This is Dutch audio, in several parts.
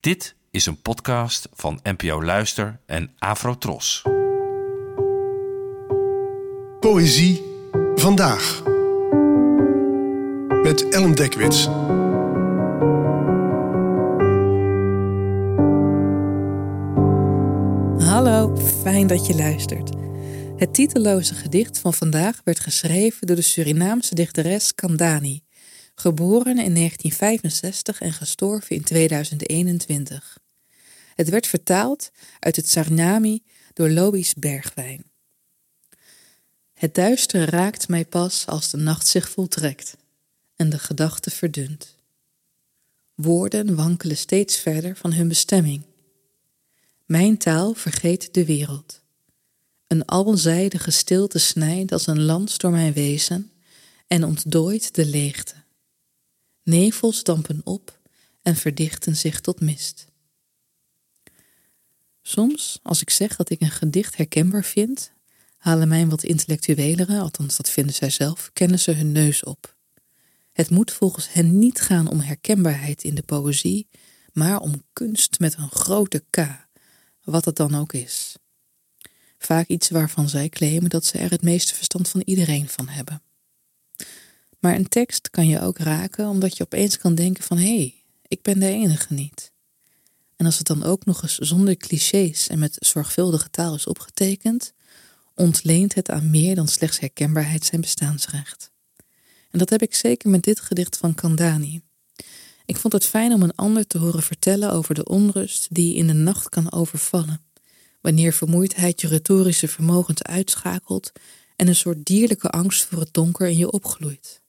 Dit is een podcast van NPO Luister en Afrotros. Poëzie vandaag. Met Ellen Dekwits. Hallo, fijn dat je luistert. Het titeloze gedicht van vandaag werd geschreven door de Surinaamse dichteres Kandani, geboren in 1965 en gestorven in 2021. Het werd vertaald uit het Sarnami door Lois Bergwijn. Het duister raakt mij pas als de nacht zich voltrekt en de gedachte verdunt. Woorden wankelen steeds verder van hun bestemming. Mijn taal vergeet de wereld. Een alzijdige stilte snijdt als een lans door mijn wezen en ontdooit de leegte. Nevels dampen op en verdichten zich tot mist. Soms, als ik zeg dat ik een gedicht herkenbaar vind, halen mijn wat intellectuelere, althans dat vinden zij zelf, kennen ze hun neus op. Het moet volgens hen niet gaan om herkenbaarheid in de poëzie, maar om kunst met een grote K, wat het dan ook is. Vaak iets waarvan zij claimen dat ze er het meeste verstand van iedereen van hebben. Maar een tekst kan je ook raken omdat je opeens kan denken van hé, hey, ik ben de enige niet. En als het dan ook nog eens zonder clichés en met zorgvuldige taal is opgetekend, ontleent het aan meer dan slechts herkenbaarheid zijn bestaansrecht. En dat heb ik zeker met dit gedicht van Kandani. Ik vond het fijn om een ander te horen vertellen over de onrust die in de nacht kan overvallen, wanneer vermoeidheid je retorische vermogens uitschakelt en een soort dierlijke angst voor het donker in je opgloeit.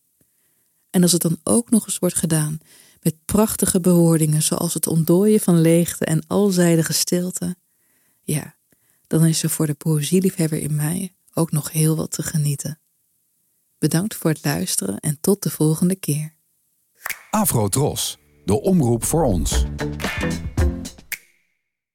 En als het dan ook nog eens wordt gedaan met prachtige bewoordingen zoals het ontdooien van leegte en alzijdige stilte, ja, dan is er voor de poëzieliefhebber in mij ook nog heel wat te genieten. Bedankt voor het luisteren en tot de volgende keer. Afro Tros, de omroep voor ons.